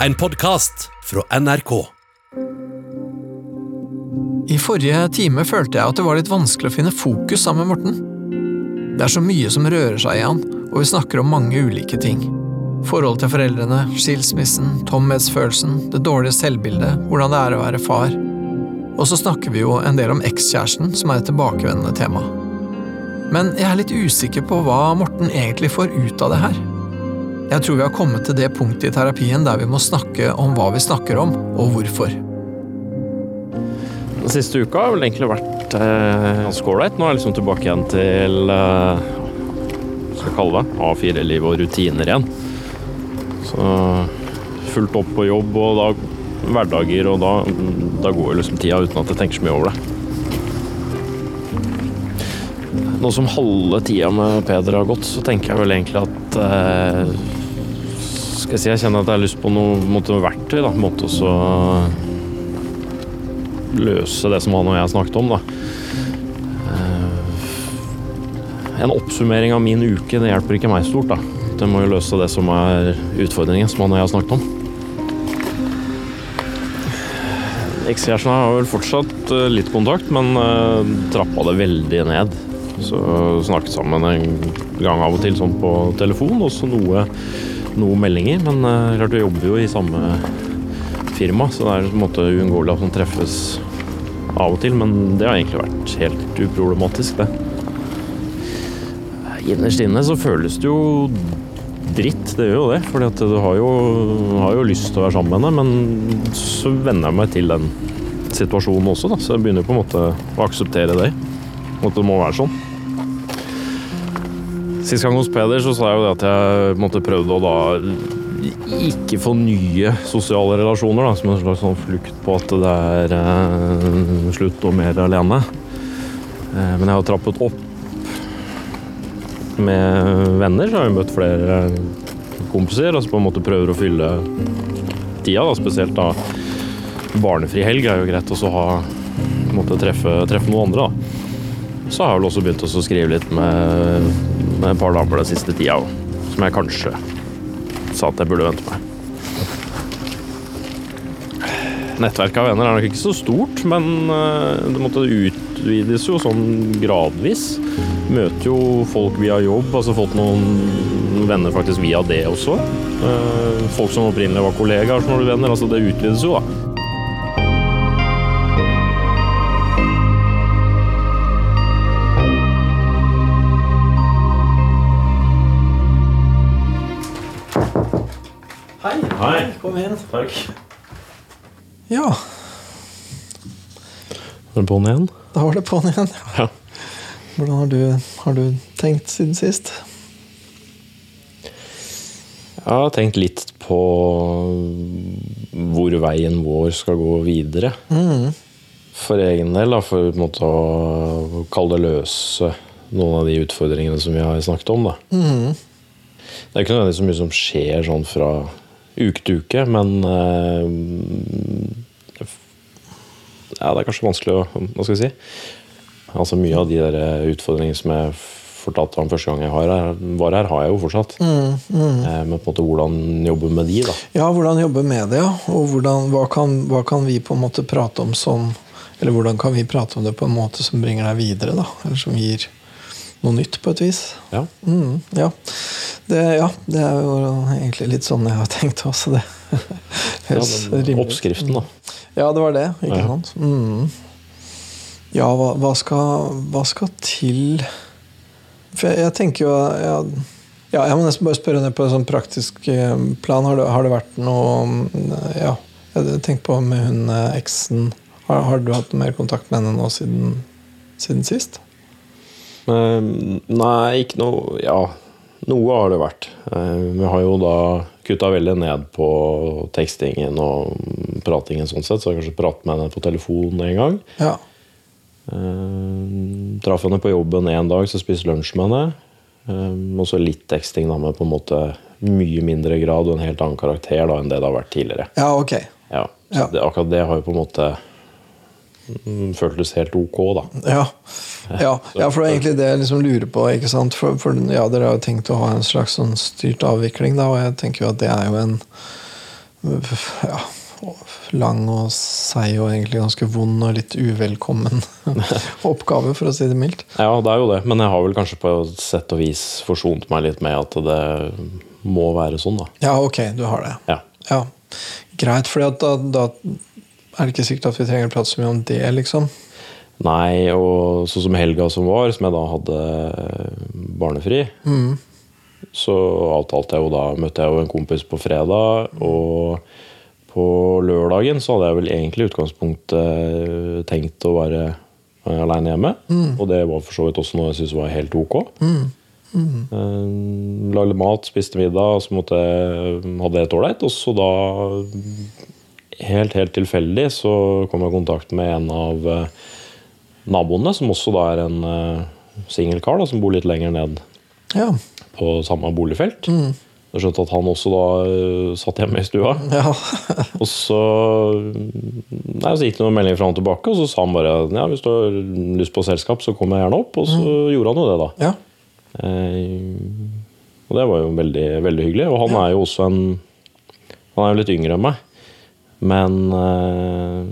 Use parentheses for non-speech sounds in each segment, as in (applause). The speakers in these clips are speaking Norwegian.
En podkast fra NRK. I forrige time følte jeg at det var litt vanskelig å finne fokus sammen med Morten. Det er så mye som rører seg i han, og vi snakker om mange ulike ting. Forholdet til foreldrene, skilsmissen, tomhetsfølelsen, det dårlige selvbildet, hvordan det er å være far. Og så snakker vi jo en del om ekskjæresten, som er et tilbakevendende tema. Men jeg er litt usikker på hva Morten egentlig får ut av det her. Jeg tror vi har kommet til det punktet i terapien der vi må snakke om hva vi snakker om, og hvorfor. Den siste uka har vel egentlig vært eh, ganske ålreit. Nå er jeg liksom tilbake igjen til eh, hva skal jeg kalle det A4-liv og rutiner igjen. Så fullt opp på jobb og da, hverdager, og da, da går liksom tida uten at jeg tenker så mye over det. Nå som halve tida med Peder har gått, så tenker jeg vel egentlig at eh, Skal jeg si jeg kjenner at jeg har lyst på noe, måte, verktøy, da. Måte også løse det som han og jeg snakket om. Da. Eh, En oppsummering av min uke det hjelper ikke meg stort. da. Det må jo løse det som er utfordringen som han og jeg har snakket om. Ekskjæresten har vel fortsatt eh, litt kontakt, men eh, trappa det veldig ned. Så snakket sammen en gang av og til sånn på telefon, og så noe, noe meldinger. Men eh, klart vi jobber jo i samme firma, så det er en måte uunngåelig at man treffes av og til. Men det har egentlig vært helt uproblematisk, det. Innerst inne så føles det jo dritt, det gjør jo det. For du har jo, har jo lyst til å være sammen med henne, men så venner jeg meg til den situasjonen også, da. Så jeg begynner på en måte å akseptere det. At det må være sånn. Sist gang hos Peder så sa jeg jo at jeg måtte prøvde å da ikke få nye sosiale relasjoner, da, som en slags sånn flukt på at det er eh, slutt og mer alene. Eh, men jeg har trappet opp med venner, så har jeg møtt flere kompiser. Altså på en måte prøver å fylle tida, da, spesielt da barnefri helg er jo greit å ha måtte treffe, treffe noen andre. da. Så har jeg vel også begynt å skrive litt med, med et par damer den siste tida som jeg kanskje sa at jeg burde vente meg. Nettverket av venner er nok ikke så stort, men eh, det måtte utvides jo sånn gradvis. Møter jo folk via jobb, altså fått noen venner faktisk via det også. Eh, Folk som opprinnelig var kollegaer som ble venner. Altså det utvides jo, da. Hei. Kom inn. Takk. Ja, Er det på'n igjen? da var det på'n igjen. Ja. Hvordan har du, har du tenkt siden sist? Jeg har tenkt litt på hvor veien vår skal gå videre. Mm. For egen del, da, for på en måte å kalle det løse noen av de utfordringene som vi har snakket om. Da. Mm. Det er ikke nødvendigvis så mye som skjer sånn fra uke til uke, men eh, ja, det er kanskje vanskelig å Hva skal vi si? Altså Mye av de der utfordringene som jeg fortalte om første gang jeg var her, var her har jeg jo fortsatt. Mm, mm. Eh, Men på en måte hvordan jobbe med de, da. Ja, hvordan jobbe med det, ja. Og hvordan, hva, kan, hva kan vi på en måte prate om som Eller hvordan kan vi prate om det på en måte som bringer deg videre, da? Eller som gir noe nytt, på et vis. Ja. Mm, ja. Det, ja, det er jo egentlig litt sånn jeg har tenkt også, det. Ja, den oppskriften, da. Ja, det var det. Ikke Ja. sant? Mm. Ja, hva, hva, skal, hva skal til For jeg, jeg tenker jo ja, ja, Jeg må nesten bare spørre ned på en sånn praktisk eh, plan. Har det, har det vært noe mm, Ja, jeg tenker på med hun eh, eksen. Har, har du hatt mer kontakt med henne nå siden, siden sist? Nei, ikke noe Ja, noe har det vært. Eh, Vi har jo da kutta veldig ned på tekstingen og pratingen sånn sett, så jeg kanskje pratet med henne på telefon en gang. Ja. Eh, traff henne på jobben en dag, så spiste lunsj med henne. Eh, og så litt teksting da, med på en måte mye mindre grad og en helt annen karakter da, enn det det har vært tidligere. ja, ok. Ja, så Ja. Det, akkurat det har jo på en måte føltes helt ok, da. Ja. Ja, ja, for det er egentlig det jeg liksom lurer på. ikke sant? For, for ja, Dere har jo tenkt å ha en slags sånn styrt avvikling, da, og jeg tenker jo at det er jo en ja, lang og seig og egentlig ganske vond og litt uvelkommen (laughs) oppgave, for å si det mildt. Ja, det er jo det. Men jeg har vel kanskje på et sett og vis forsont meg litt med at det må være sånn, da. Ja, ok, du har det. Ja. Ja, Greit, for da, da er det ikke sikkert at vi trenger å prate så mye om det, liksom. Nei, og sånn som helga som var, som jeg da hadde barnefri, så avtalte jeg jo da Møtte jeg jo en kompis på fredag, og på lørdagen så hadde jeg vel egentlig i utgangspunktet tenkt å være aleine hjemme. Og det var for så vidt også noe jeg syntes var helt ok. Eh, Lagde mat, spiste middag, så måtte jeg, hadde det helt ålreit. Og så da, helt helt tilfeldig, så kom jeg i kontakt med en av eh, naboene, som også da er en uh, singel kar da, som bor litt lenger ned Ja. på samme boligfelt. Jeg skjønte at han også da eh, satt hjemme i stua. ja. (laughs) Og så, nei, så gikk det noen meldinger fram og tilbake, og så sa han bare ja, hvis du har lyst på selskap, så kommer jeg gjerne opp. Og så gjorde han jo det, da. ja. Eh, og det var jo veldig, veldig hyggelig. Og han er jo også en Han er jo litt yngre enn meg. Men eh,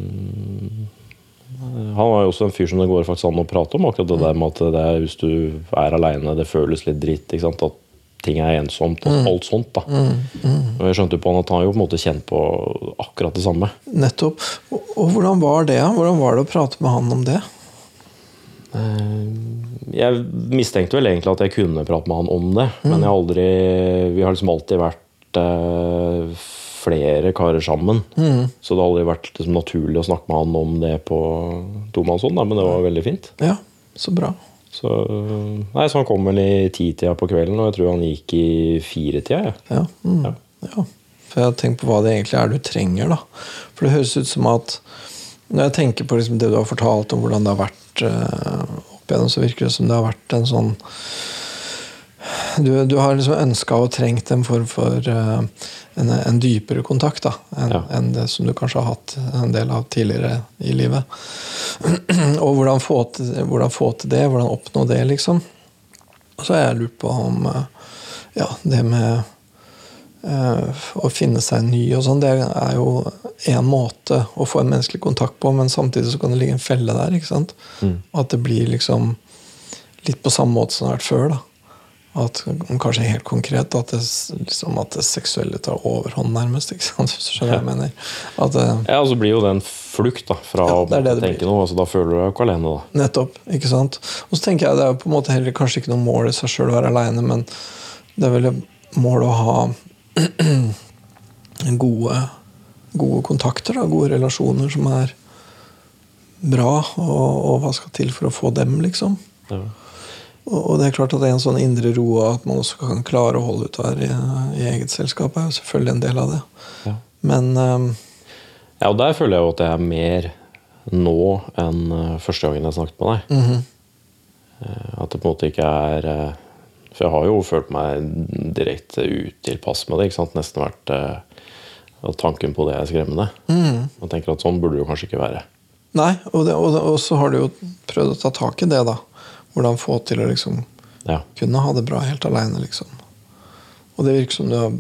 han var jo også en fyr som det går faktisk an å prate om. Akkurat det der med at det er, hvis du er aleine, det føles litt dritt. At ting er ensomt. Og alt sånt. da Og jeg skjønte jo på han at han jo på en måte kjent på akkurat det samme. Nettopp. Og, og hvordan var det? Hvordan var det å prate med han om det? Eh, Jeg mistenkte vel egentlig at jeg kunne prate med han om det, men jeg har aldri Vi har liksom alltid vært eh, flere karer sammen. Så det har aldri vært liksom, naturlig å snakke med han om det på tomannshånd, men det var veldig fint. Ja, så bra. Så, nei, så han kom vel i titida på kvelden, og jeg tror han gikk i firetida. Ja. Ja. Mm. Ja. ja. For jeg har tenkt på hva det egentlig er du trenger, da. For det høres ut som at når jeg tenker på liksom det du har fortalt om hvordan det har vært eh, opp igjennom, så virker det som det har vært en sånn Du, du har liksom ønska og trengt en form for uh, en, en dypere kontakt da, enn Ja. en det som du kanskje har hatt en del av tidligere i livet. (clears throat) og hvordan få, til, hvordan få til det, hvordan oppnå det, liksom. Og så har jeg lurt på om eh, ja, det med uh, å finne seg ny og sånn, det er jo en måte å få en menneskelig kontakt på, men samtidig så kan det ligge en felle der. ikke sant? At det blir liksom litt på samme måte som det har vært før. da. At, kanskje helt konkret at det, liksom, at det seksuelle tar overhånd, nærmest. ikke sant? Hvis du skjønner hva jeg mener. At Ja, og så blir jo det en flukt da, fra Ja, det det å tenke noe. Altså, da føler du deg jo ikke alene. da. Nettopp. ikke sant? Og så tenker jeg det er på en måte heller kanskje ikke noe mål i seg sjøl å være aleine, men det er vel et mål å ha (clears throat) gode, gode kontakter, da, gode relasjoner som er bra, og, og hva skal til for å få dem, liksom. Ja. Og, det er klart at det er en sånn indre ro, av at man også kan klare å holde ut der i, i eget selskap, er jo selvfølgelig en del av det. Ja. Men um, Ja, og der føler jeg jo at jeg er mer nå enn eh, første gangen jeg snakket med deg. Mm -hmm. At det på en måte ikke er eh, For jeg har jo følt meg direkte utilpass med det. ikke sant? Nesten vært at Tanken på det er skremmende. Mm. Man tenker at sånn burde det jo kanskje ikke være. Nei, og, det, og, det, og så har du jo prøvd å ta tak i det, da. Hvordan få til å liksom Ja. kunne ha det bra helt aleine, liksom. Og det virker som du har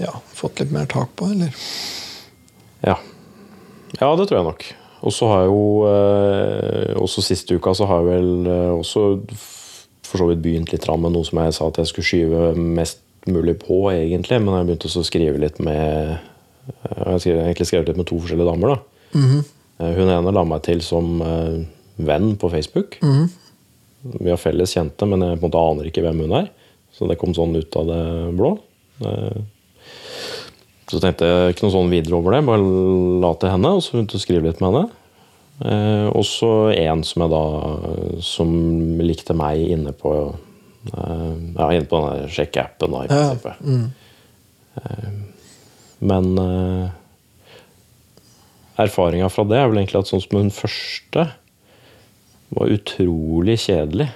ja, fått litt mer tak på, eller? Ja. ja, det tror jeg nok. Og så har jeg jo eh, Også siste uka så har jeg vel eh, også for så vidt begynt litt med noe som jeg sa at jeg skulle skyve mest mulig på, egentlig. Men jeg begynte også å skrive litt med eh, Jeg har egentlig skrevet litt med to forskjellige damer. da. Eh, Hun ene la meg til som venn på Facebook. Vi har felles kjente, men jeg på en måte aner ikke hvem hun er. Så det kom sånn ut av det blå. Eh, Så tenkte jeg ikke noe sånn videre over det, bare la til henne, og så begynte jeg å skrive litt med henne. Eh, og så en som jeg da som likte meg inne på eh, ja, inne på den sjekkeappen, da, i Ja, mm. Eh, men eh, erfaringa fra det er vel egentlig at sånn som hun første var utrolig kjedelig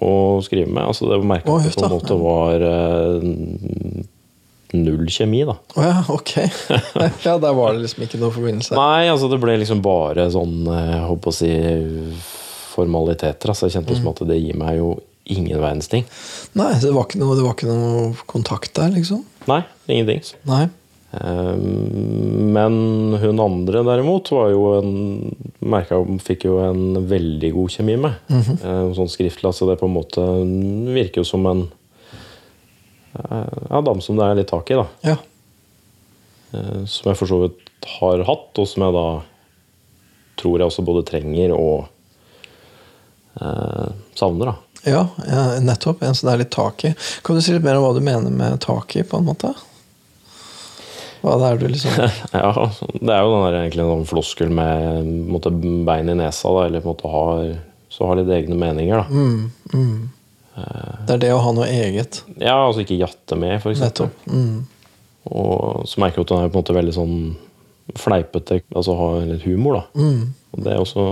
å skrive med. Altså, det merka at det på en måte var eh, null kjemi, da. Å ja, ok. (laughs) ja, der var det liksom ikke noe forbindelse. Nei, altså det ble liksom bare sånn eh, Jeg holdt å si formaliteter. Altså, jeg kjente Mm. som at det gir meg jo ingen verdens ting. Nei, det var, noe, det var ikke noe kontakt der, liksom? Nei, ingenting. Nei. Eh, Men hun andre derimot var jo en merka, fikk jo en veldig god kjemi med. Eh, Sånn skriftlig. Så det på en måte virker jo som en eh, ja, dame som det er litt tak i. da. Ja. Eh, Som jeg for så vidt har hatt, og som jeg da tror jeg også både trenger og eh, savner. da. Ja, ja, nettopp. En som det er litt tak i. Kan du si litt mer om hva du mener med tak i, på en måte? Hva det er du liksom (laughs) Ja, det er jo den der, egentlig en sånn floskel med måtte, bein i nesa, da, eller på en måte så har litt egne meninger. da. mm, mm. Det er det å ha noe eget. Ja, altså ikke jatte med, for eksempel. Mm. Og så merker du at hun er på en måte veldig sånn fleipete, altså har litt humor. da. Mm. Og det er også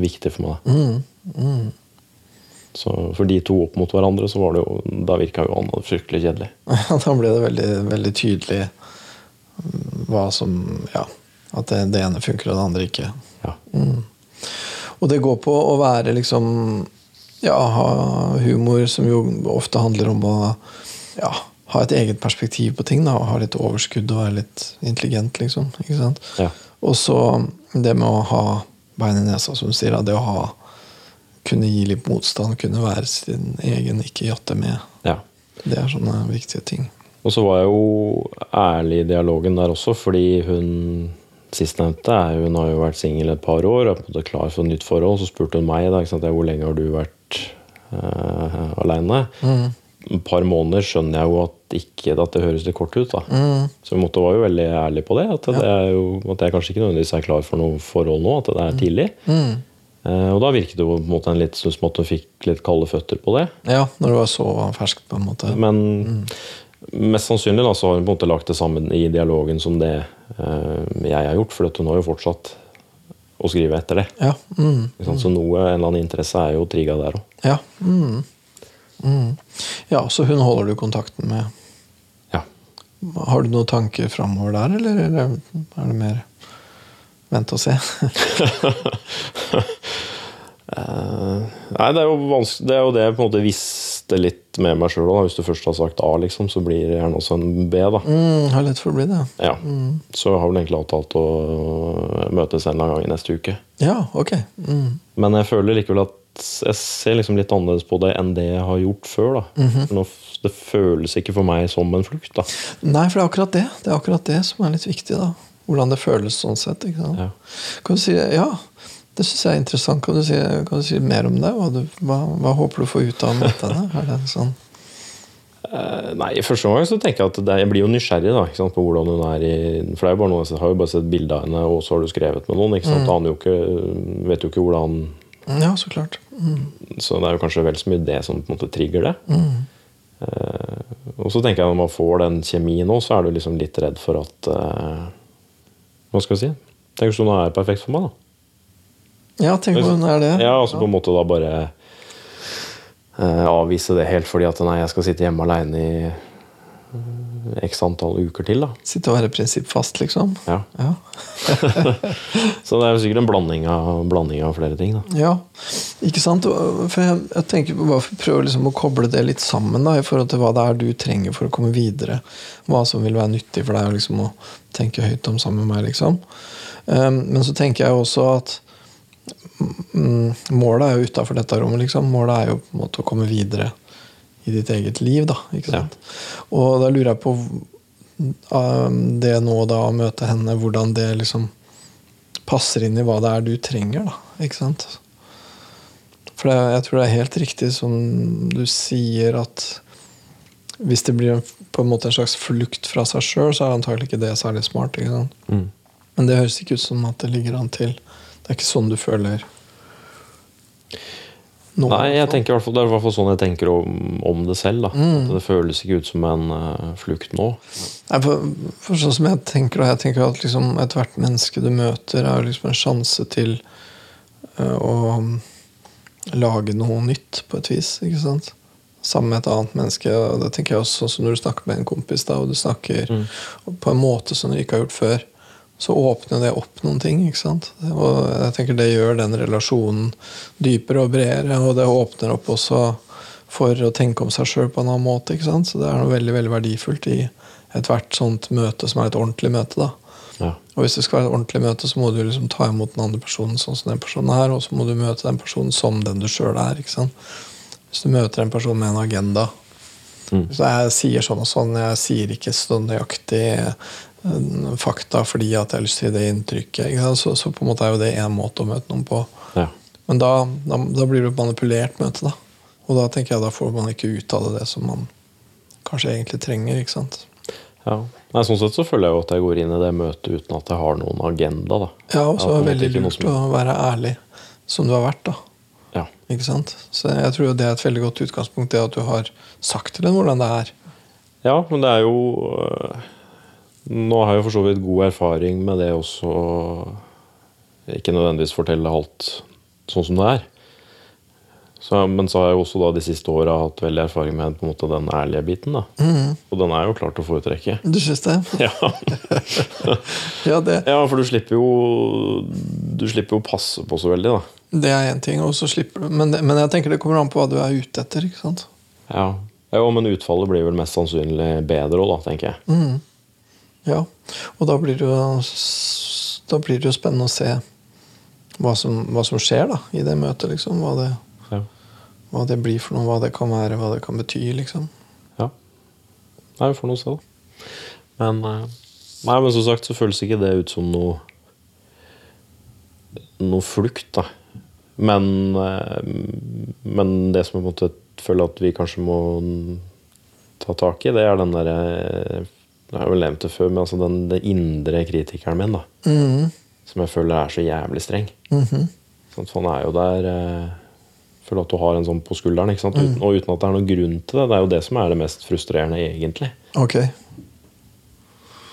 viktig for meg. Mm. Mm. Så for de to opp mot hverandre, så var det jo, da virka jo han fryktelig kjedelig. (laughs) da ble det veldig, veldig tydelig hva som Ja. At det, det ene funker, og det andre ikke. Ja. Og det går på å være liksom Ja, ha humor som jo ofte handler om å ja, ha et eget perspektiv på ting. da, og Ha litt overskudd og være litt intelligent, liksom. ikke sant? Ja. Og så det med å ha bein i nesa, som du sier. da, Det å ha kunne gi litt motstand, kunne være sin egen, ikke jatte med. ja. Det er sånne viktige ting. Og så var jeg jo ærlig i dialogen der også, fordi hun sistnevnte hun har jo vært singel et par år og er på en måte klar for et nytt forhold. Så spurte hun meg da, hvor lenge har du vært uh, aleine. Et par måneder skjønner jeg jo at ikke at det høres litt kort ut. da. Så vi måtte, var jo veldig ærlig på det. At, det er jo, at jeg kanskje ikke nødvendigvis er klar for noe forhold nå. At det er tidlig. Eh, og da virket det jo på en måte en litt som at hun fikk litt kalde føtter på det. Ja, når det var så ferskt, på en måte. Men mest sannsynlig da, så har hun på en måte lagt det sammen i dialogen som det eh, jeg har gjort. For hun har jo fortsatt å skrive etter det. Ja. Mm. Så noe, en eller annen interesse er jo trigga der òg. Ja. Mm. Mm. ja, så hun holder du kontakten med. Ja. Har du noen tanker framover der, eller er det mer vent og se? uh, (laughs) nei, det er, jo vanskelig, det er jo det på en måte visste litt med meg sjøl. Hvis du først har sagt A, liksom, så blir det gjerne også en B. da. Mm, har lett for å bli det. Ja. Så jeg har vel egentlig avtalt å møtes en eller annen gang i neste uke. Ja, ok. Mm. Men jeg føler likevel at jeg ser liksom litt annerledes på det enn det jeg har gjort før. da. Mhm. Nå det føles ikke for meg som en flukt. da. Nei, for det er akkurat det Det er akkurat det som er litt viktig. da Hvordan det føles sånn sett. Ja. Kan du si, det? ja, Det syns jeg er interessant. Kan du si, kan du si mer om det? Hva, du, hva, hva håper du å få ut av dette? Er det sånn? uh, Nei, I første omgang så tenker jeg at det, jeg blir jo nysgjerrig da, på hvordan hun er i For det er jo bare noe, Jeg har jo bare sett bilde av henne, og så har du skrevet med noen. ikke sant? Aner jo ikke, vet jo ikke hvordan Ja, så klart. Mm. Så det er jo kanskje vel så mye det som på en måte trigger det. Eh, og så tenker jeg når man får den kjemien nå, så er du liksom litt redd for at uh, Hva skal jeg si? Tenk hvis hun er perfekt for meg, da. Ja, tenk om hun er det. Ja, altså på en måte da bare eh, avvise det helt fordi at nei, jeg skal sitte hjemme aleine i eh, x antall uker til. da. Sitte og være prinsippfast, liksom. Ja. Ja. (laughs) Så det er jo sikkert en blanding av, blanding av flere ting. da. Ja, ikke sant? For jeg, jeg tenker bare å prøve liksom å koble det litt sammen da, i forhold til hva det er du trenger for å komme videre. Hva som vil være nyttig for deg liksom, å tenke høyt om sammen med meg. liksom. Um, men så tenker jeg også at målet er jo utafor dette rommet. liksom. Målet er jo på en måte å komme videre i ditt eget liv. da, ikke sant? Og da lurer jeg på um, det nå da å møte henne, hvordan det liksom passer inn i hva det er du trenger. da, ikke sant? For det, jeg tror det er helt riktig som du sier, at hvis det blir en, på en måte en slags flukt fra seg sjøl, så er antagelig ikke det særlig smart. Mm. Men det høres ikke ut som at det ligger an til. Det er ikke sånn du føler nå. Nei, jeg tenker i hvert fall, Det er i hvert fall sånn jeg tenker om, om det selv. Mm. Det føles ikke ut som en uh, flukt nå. Nei, for, for sånn som jeg tenker jeg tenker at liksom ethvert menneske du møter, er liksom en sjanse til uh, å um, lage noe nytt, på et vis. ikke sant? Sammen med et annet menneske. det tenker jeg også sånn som Når du snakker med en kompis, da, og du snakker på en måte som du ikke har gjort før, så åpner det opp noen ting. ikke sant? Og jeg tenker det gjør den relasjonen dypere og bredere, og det åpner opp også for å tenke om seg sjøl på en annen måte. ikke sant? Så det er noe veldig veldig verdifullt i ethvert sånt møte som er et ordentlig møte. da. Ja. Og hvis det skal være et ordentlig møte, så må du liksom ta imot den andre personen sånn som den personen er, og så må du møte den personen som den du sjøl er. ikke sant? Hvis du møter en person med en agenda Mm. Så jeg sier sånn og sånn, jeg sier ikke så nøyaktig fakta fordi at jeg har lyst til å gi det inntrykket. Så, så på en måte er jo det én måte å møte noen på. Ja. Men da, da, da blir det et manipulert møte, da. Og da tenker jeg da får man ikke ut av det det som man kanskje egentlig trenger. ikke sant? ja. Nei, sånn sett så føler jeg jo at jeg går inn i det møtet uten at jeg har noen agenda. da. Ja, og så er det veldig lurt som- å være ærlig som du har vært. da. Ja. Ikke sant? Så jeg tror det er et veldig godt utgangspunkt, det at du har sagt til dem hvordan det er. Ja, men det er jo øh, Nå har jeg for så vidt god erfaring med det også Ikke nødvendigvis fortelle alt sånn som det er. Så, men så har jeg også da de siste åra hatt veldig erfaring med måte den ærlige biten. da. Og den er jo klart å foretrekke. Du syns det? (laughs) Ja. (laughs) Ja, det, ja, for du slipper jo Du slipper jo passe på så veldig, da. det er én ting. Og så slipper du men, men jeg tenker det kommer an på hva du er ute etter. ikke sant? Ja. ja, Men utfallet blir vel mest sannsynlig bedre òg, da, tenker jeg. Ja, og da blir det jo, da blir det jo spennende å se hva som, hva som skjer da, i det møtet. liksom, hva det, Ja. hva det blir for noe, hva det kan være, hva det kan bety. liksom. Ja. Nei, vi får nå se, da. Men, eh, nei, men som sagt så føles ikke det ut som noe noe flukt, da. Men, eh, men det som jeg føler at vi kanskje må ta tak i, det er den derre Jeg har vel nevnt det før, men altså den, den indre kritikeren min, da. Mm. Som jeg føler er så jævlig streng. Mm -hmm. sånn, For han er jo der eh, Føler at du har en sånn på skulderen. Ikke sant? Uten, og uten at det er noen grunn til det. Det er jo det som er det mest frustrerende, egentlig. Ok.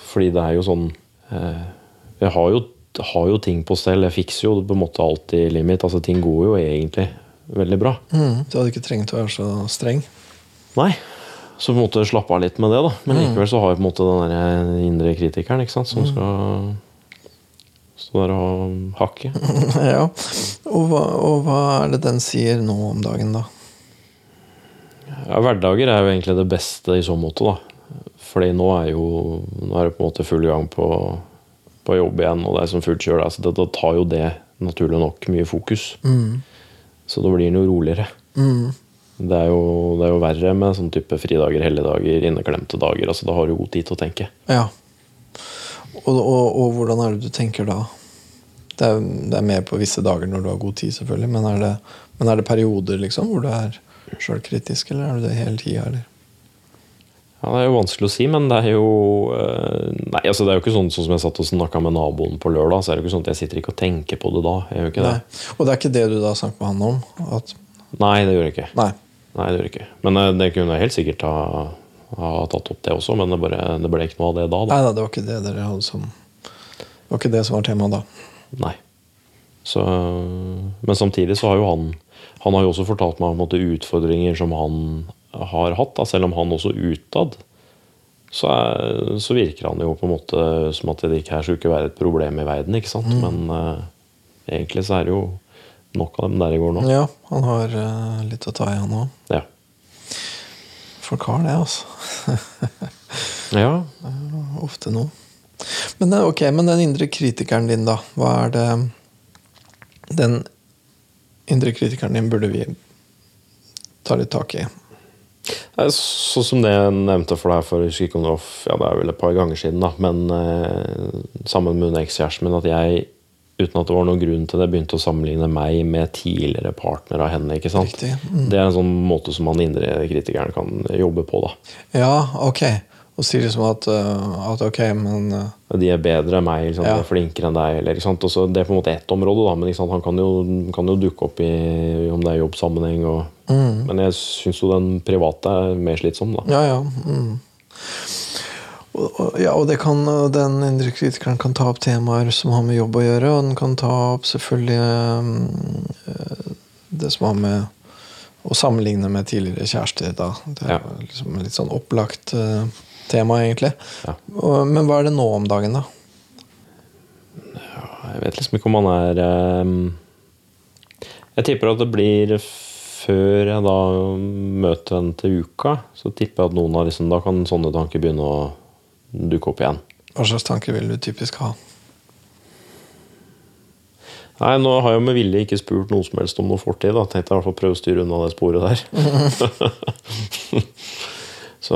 Fordi det er jo sånn eh, Jeg har jo, har jo ting på stell. Jeg fikser jo på en måte alt i livet mitt. Altså, ting går jo egentlig veldig bra. Mm. Du hadde ikke trengt å være så streng. Nei. Så på en måte slappe av litt med det, da. Men likevel så har jeg på en måte den der indre kritikeren ikke sant? som skal stå der og hakke. (laughs) ja. Og hva, og hva er det den sier nå om dagen, da? Ja, hverdager er jo egentlig det beste i så måte, da. Fordi nå er jo Nå er det på en måte full gang på, på jobb igjen, og det er som fullt kjør. Altså, det, da tar jo det naturlig nok mye fokus. Så da blir den jo roligere. Det, er jo, det er jo verre med sånn type fridager, helligdager, inneklemte dager. Altså, da har du god tid til å tenke. Ja. Og, og, og hvordan er det du tenker da? Det er, det er mer på visse dager når du har god tid, selvfølgelig. Men er det, men er det perioder liksom, hvor du er sjølkritisk, eller er du det hele tida? Ja, Det er jo vanskelig å si, men det er jo eh, Nei, altså det er jo ikke sånn, sånn som jeg satt og snakka med naboen på lørdag. så er det jo ikke sånn at Jeg sitter ikke og tenker på det da. Det. Og det er ikke det du da snakket med han om? At, Nei, det gjør jeg ikke. nei. Nei, det gjør ikke. Men eh, det kunne jeg helt sikkert ha, ha tatt opp, det også. Men det, bare, det ble ikke noe av det da. da. Nei da, det var ikke det dere hadde som Det var ikke det som var temaet da. Nei. Så, men samtidig så har jo han Han har jo også fortalt meg om måte, utfordringer som han har hatt. Da, selv om han også utad så, er, så virker han jo på en måte som at det ikke her skulle være et problem i verden. ikke sant? Men uh, egentlig så er det jo nok av dem der i går nå. Ja, han har uh, litt å ta i, han òg. Ja. Folk har det, altså. (laughs) ja. Ofte nå. Men, eh, ok, men den indre kritikeren din, da. Hva er det Den indre kritikeren din burde vi ta litt tak i. Sånn som det jeg nevnte for deg for jeg ikke om det var, ja, det er vel et par ganger siden, da, men eh, sammen med hun ekskjæresten min, at jeg uten at det var noen grunn til det, begynte å sammenligne meg med tidligere partner av henne. ikke sant? Mm. Det er en sånn måte som han indre kritikeren kan jobbe på. da. Ja, ok. Og sier liksom at, eh, at ok, men eh, De er bedre enn meg, liksom, Ja. de er flinkere enn deg. Eller, ikke sant? Og det er på en måte ett område, da, men han kan jo, kan jo dukke opp i om det er jobbsammenheng. Og, Mm. Men jeg syns jo den private er mer slitsom. da. Ja, ja. Mm. Og, og, ja, og det kan, den indre kritikeren kan ta opp temaer som har med jobb å gjøre, og den kan ta opp selvfølgelig eh, det som har med å sammenligne med tidligere kjærester. Da. Det er Ja. liksom litt sånn opplagt uh, tema, egentlig. Ja. Og, men hva er det nå om dagen, da? Jeg vet liksom ikke om han er um, Jeg tipper at det blir før jeg da møter henne til uka, så tipper jeg at noen av liksom, da kan sånne tanker begynne å dukke opp igjen. Hva slags tanker vil du typisk ha? Nei, nå har jeg jo med vilje ikke spurt noe som helst om noe fortid. da. Tenkte jeg i hvert fall prøve å styre unna det sporet der. (laughs) Så,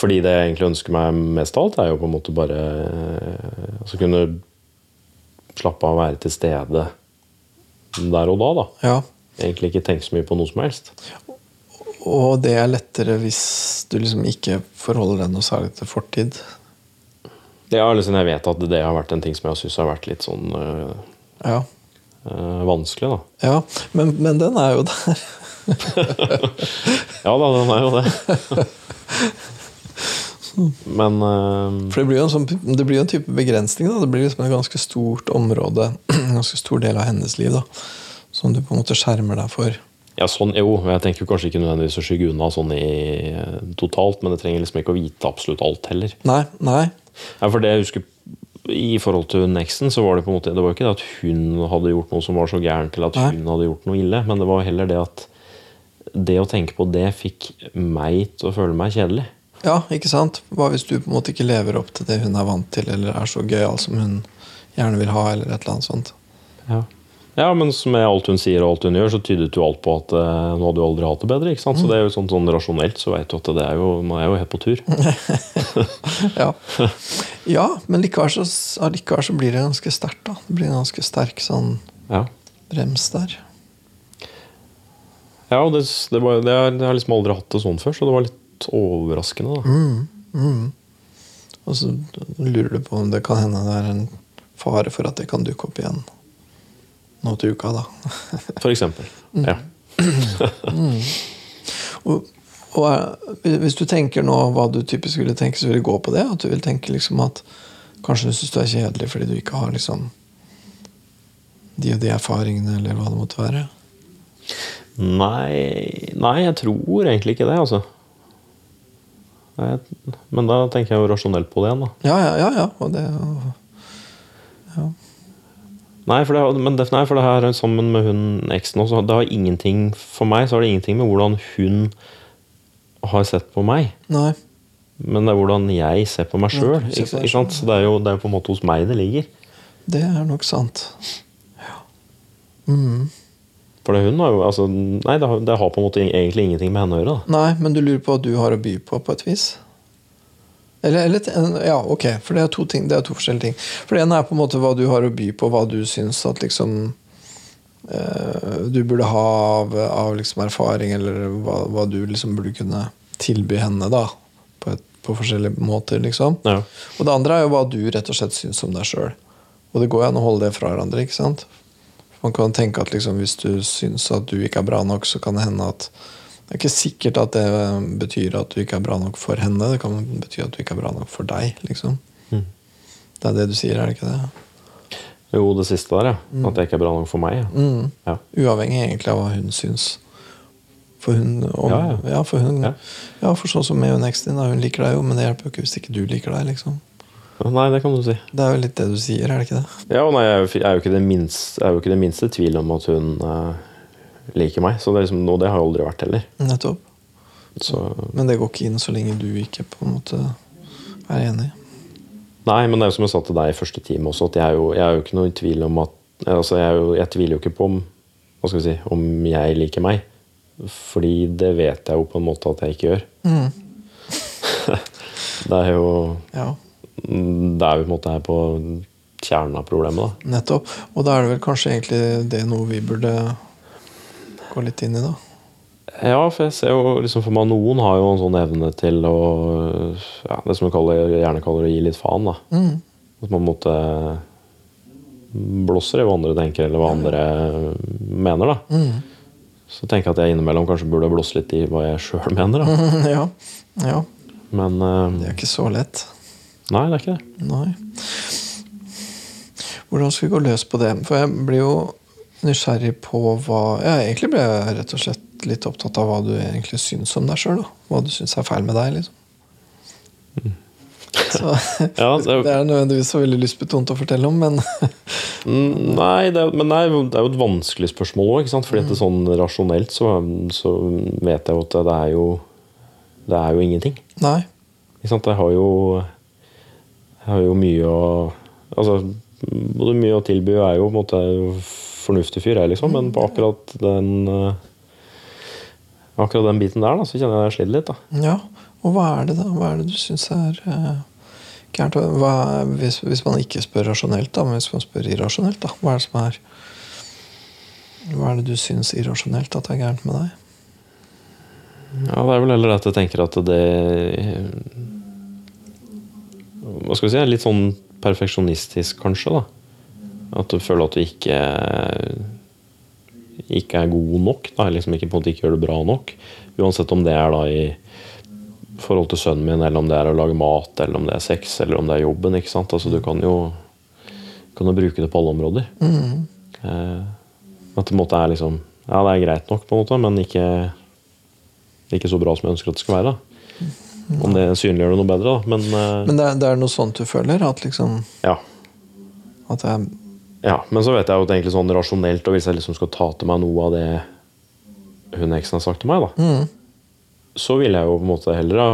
fordi det jeg egentlig ønsker meg mest av alt, er jo på en måte bare å altså kunne slappe av å være til stede der og da. da. Ja. Egentlig ikke tenke så mye på noe som helst. Og det er lettere hvis du liksom ikke forholder deg noe særlig til fortid. Det er liksom, Jeg vet at det har vært en ting som jeg syns har vært litt sånn øh, Ja. øh, vanskelig, da. ja. Men, men den er jo der. (laughs) (laughs) Ja da, den er jo det. (laughs) Men øh, For det blir jo en, sånn, det blir jo en type begrensning. Da. Det blir liksom et ganske stort område, (clears throat) en ganske stor del av hennes liv, da, som du på en måte skjermer deg for. Ja, sånn, jo, jeg tenker kanskje ikke nødvendigvis å skygge unna sånn i øh, totalt, men jeg trenger liksom ikke å vite absolutt alt heller. Nei, nei. Ja, for det jeg husker i forhold til Nexen, så var det på en måte Det var jo ikke det at hun hadde gjort noe som var så gærent, eller at Nei. hun hadde gjort noe ille, men det var heller det at det å tenke på det fikk meg til å føle meg kjedelig. Ja, ikke sant? Hva hvis du på en måte ikke lever opp til det hun er vant til, eller er så gøyal som hun gjerne vil ha, eller et eller annet sånt? Ja. Ja, men med alt hun sier og alt hun gjør, så tydet jo alt på at eh, nå hadde du aldri hatt det bedre. ikke sant? Så det er jo sånn, sånn rasjonelt så vet du at det er jo, man er jo helt på tur. (laughs) Ja, ja men likevel så, likevel så blir det ganske sterkt. da. Det blir en ganske sterk sånn Ja, brems der. ja og det, det, var, det, jeg har liksom aldri hatt det sånn før, så det var litt overraskende. da. Og så lurer du på om det kan hende det er en fare for at det kan dukke opp igjen nå til uka, da. (laughs) For eksempel. Ja. (laughs) Og, og er- hvis du tenker nå hva du typisk ville tenke, så vil det gå på det? At du vil tenke liksom at kanskje du syns du er kjedelig fordi du ikke har liksom de og de erfaringene, eller hva det måtte være? Nei, nei, jeg tror egentlig ikke det, altså. Nei, men da tenker jeg jo rasjonelt på det igjen, da. Ja, ja, ja. ja. Og det, Nei, for det, men det, nei, for det her er sammen med hun eksen også. Det har ingenting, for meg så har det ingenting med hvordan hun har sett på meg. nei. Men det er hvordan jeg ser på meg sjøl. Så det er, jo, det er på en måte hos meg det ligger. Det er nok sant. Ja. Mm. For det, hun har jo altså, Nei, det har, det har på en måte egentlig ingenting med henne å gjøre. Da. Nei, men du lurer på hva du har å by på, på et vis? Eller, eller Ja, ok, for det er to ting, det er to forskjellige ting. For det ene er på en måte hva du har å by på, hva du syns at liksom eh, Du burde ha av, av liksom erfaring, eller hva, hva du liksom burde kunne tilby henne, da. På, et, på forskjellige måter, liksom. Ja. Og det andre er jo hva du rett og slett syns om deg sjøl. Og det går jo an å holde det fra hverandre. ikke sant? Man kan tenke at liksom, hvis du syns at du ikke er bra nok, så kan det hende at Det er ikke sikkert at det betyr at du ikke er bra nok for henne. Det kan bety at du ikke er bra nok for deg. liksom. Mm. Det er det du sier, er det ikke det? Jo, det siste der, ja. At det ikke er bra nok for meg. Ja. Mm. Ja. Uavhengig egentlig av hva hun syns. For hun, om, Ja, ja, for hun for sånn som eksen din, hun liker deg jo, men det hjelper jo ikke hvis ikke du liker deg. liksom. Nei, det kan du si. Det er jo litt det du sier, er det ikke det? Ja, og nei, jeg er jo, jeg ikke det minste, jeg er jo ikke det minste tvil om at hun eh, liker meg. Så det, er liksom, og det har jeg aldri vært heller. Nettopp. Så, Men det går ikke inn så lenge du ikke på en måte er enig. nei, men det er jo som jeg sa til deg i første time også, at jeg er jo, jeg er jo ikke noe i tvil om at altså jeg, jo, jeg tviler jo ikke på om, hva skal vi si, om jeg liker meg. Fordi det vet jeg jo på en måte at jeg ikke gjør. Mm. (laughs) Det er jo Ja, Det er jo på en måte her på kjernen av problemet. da. nettopp. Og da er det vel kanskje egentlig det noe vi burde gå litt inn i, da. Ja, for jeg ser jo liksom for meg noen har jo en sånn evne til å ja, Det som vi kaller, gjerne kaller å gi litt faen. da. Mm. At man måtte blåser i hva andre tenker, eller hva andre mener. da. Mm. Så tenker jeg at jeg innimellom kanskje burde blåse litt i hva jeg sjøl (laughs) mener. da. (laughs) ja. ja. Men uh, Det er ikke så lett. nei, det er ikke det. Nei. Hvordan skal vi gå løs på det? For jeg blir jo nysgjerrig på hva ja, Egentlig ble jeg rett og slett litt opptatt av hva du egentlig syns om deg sjøl. Hva du syns er feil med deg, liksom. Så, (laughs) Ja, det, det er nødvendigvis så veldig lystbetont å fortelle om, men (laughs) Mm, Nei, det, men jo, det er jo et vanskelig spørsmål òg. Fordi at det sånn rasjonelt så, så vet jeg jo at det er jo Det er jo ingenting. Nei. Ikke sant? Jeg har jo Jeg har jo mye å Altså, både mye å tilby er jo på en måte fornuftig fyr, jeg, liksom. Men på akkurat den eh, Akkurat den biten der, da, så kjenner jeg jeg sliter litt, da. Ja, og hva er det da? Hva er det du syns er uh, gærent? Hva, hvis, hvis man ikke spør rasjonelt, da, men hvis man spør irrasjonelt, da, hva er det som er Hva er det du syns irrasjonelt at det er gærent med deg? Ja, det er vel heller at jeg tenker at det Hva skal vi si? Litt sånn perfeksjonistisk, kanskje. da At du føler at du ikke Ikke er god nok. Da. Liksom ikke, på en måte ikke gjør det bra nok. Uansett om det er da i forhold til sønnen min, eller om det er å lage mat, eller om det er sex, eller om det er jobben. ikke sant? Altså Du kan jo, kan jo bruke det på alle områder. Eh, at det måte er liksom Ja, det er greit nok, på en måte, men ikke ikke så bra som jeg ønsker at det skal være. da. Om det synliggjør det noe bedre, da. Men, eh, Men det er, det er noe sånt du føler? At liksom ja. At det er ja. Men så vet jeg jo at egentlig sånn rasjonelt, og hvis jeg liksom skal ta til meg noe av det hun eksen har sagt til meg, da, mm, så ville jeg jo på en måte heller ha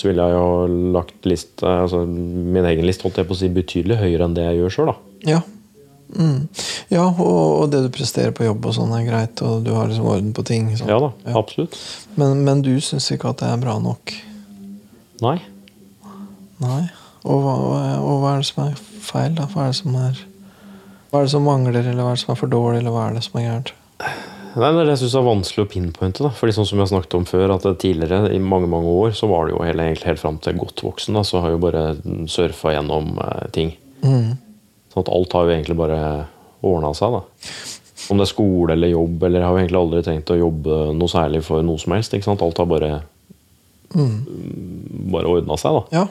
Så ville jeg jo lagt list altså min egen list holdt jeg på å si betydelig høyere enn det jeg gjør sjøl, da. Ja. Mm. Ja, og, og det du presterer på jobb og sånn er greit, og du har liksom orden på ting. Sånn. Ja da, Ja. absolutt. Men, men du syns ikke at det er bra nok? Nei. Nei. Og hva, og hva er det som er feil, da? Hva er det som er Hva er det som mangler, eller hva er det som er for dårlig, eller hva er det som er gærent? Nei, det er jeg syns er vanskelig å pinpointe. da. Fordi sånn som jeg har snakket om før, at tidligere, i mange mange år, så var det jo hele, egentlig helt fram til godt voksen, da, så har jo bare surfa gjennom eh, ting. Mm. Sånn at alt har jo egentlig bare ordna seg. da. Om det er skole eller jobb, eller har jo egentlig aldri tenkt å jobbe noe særlig for noe som helst. ikke sant? Alt har bare, bare ordna seg, da. Ja.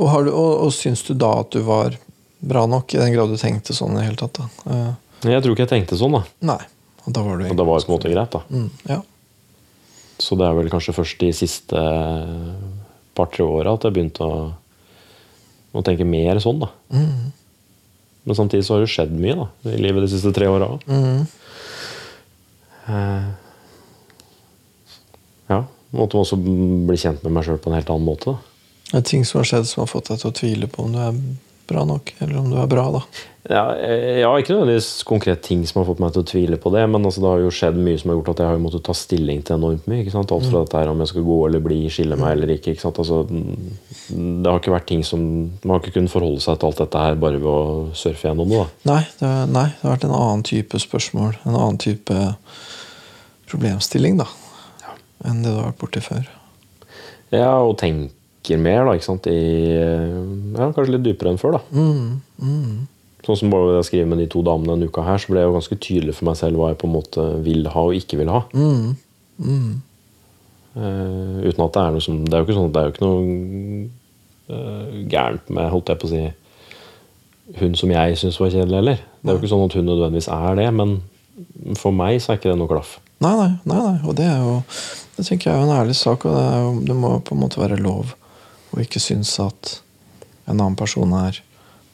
Og, har du, og, og syns du da at du var bra nok, i den grad du tenkte sånn i det hele tatt? da? Eh, Jeg tror ikke jeg tenkte sånn, da. nei. Og da var Og det var på en måte greit, da. mm, Ja. Så det er vel kanskje først de siste par-tre åra at jeg begynte å, å tenke mer sånn, da. Mm, Men samtidig så har det skjedd mye da, i livet de siste tre åra. mm, Eh, ja. Måtte også bli kjent med meg sjøl på en helt annen måte. da. Det er ting som har skjedd som har fått deg til å tvile på om du er bra nok, eller om du er bra, da. Ja, jeg har ikke nødvendigvis konkret ting som har fått meg til å tvile på det, men altså, det har jo skjedd mye som har gjort at jeg har måttet ta stilling til enormt mye. ikke sant? Alt fra dette her om jeg skal gå eller bli, skille meg eller ikke. ikke sant? Altså, mm, det har ikke vært ting som Man har ikke kunnet forholde seg til alt dette her bare ved å surfe gjennom det. da. Nei det, nei, det har vært en annen type spørsmål, en annen type problemstilling, da, enn det du har vært borti før. Ja, og tenker mer, da. I, ja, kanskje litt dypere enn før, da. Mm, mm, Sånn som bare jeg skriver med de to damene denne uka her, så ble det jo ganske tydelig for meg selv hva jeg på en måte vil ha og ikke vil ha. mm. Eh, uten at det er noe som Det er jo ikke sånn det er jo ikke noe uh, gærent med, holdt jeg på å si, hun som jeg syns var kjedelig heller. Det er jo ikke sånn at hun nødvendigvis er det, men for meg så er ikke det noe klaff. Nei, nei, nei, nei. Og det er jo Det tenker jeg er en ærlig sak, og det, jo, det må på en måte være lov å ikke synes at en annen person er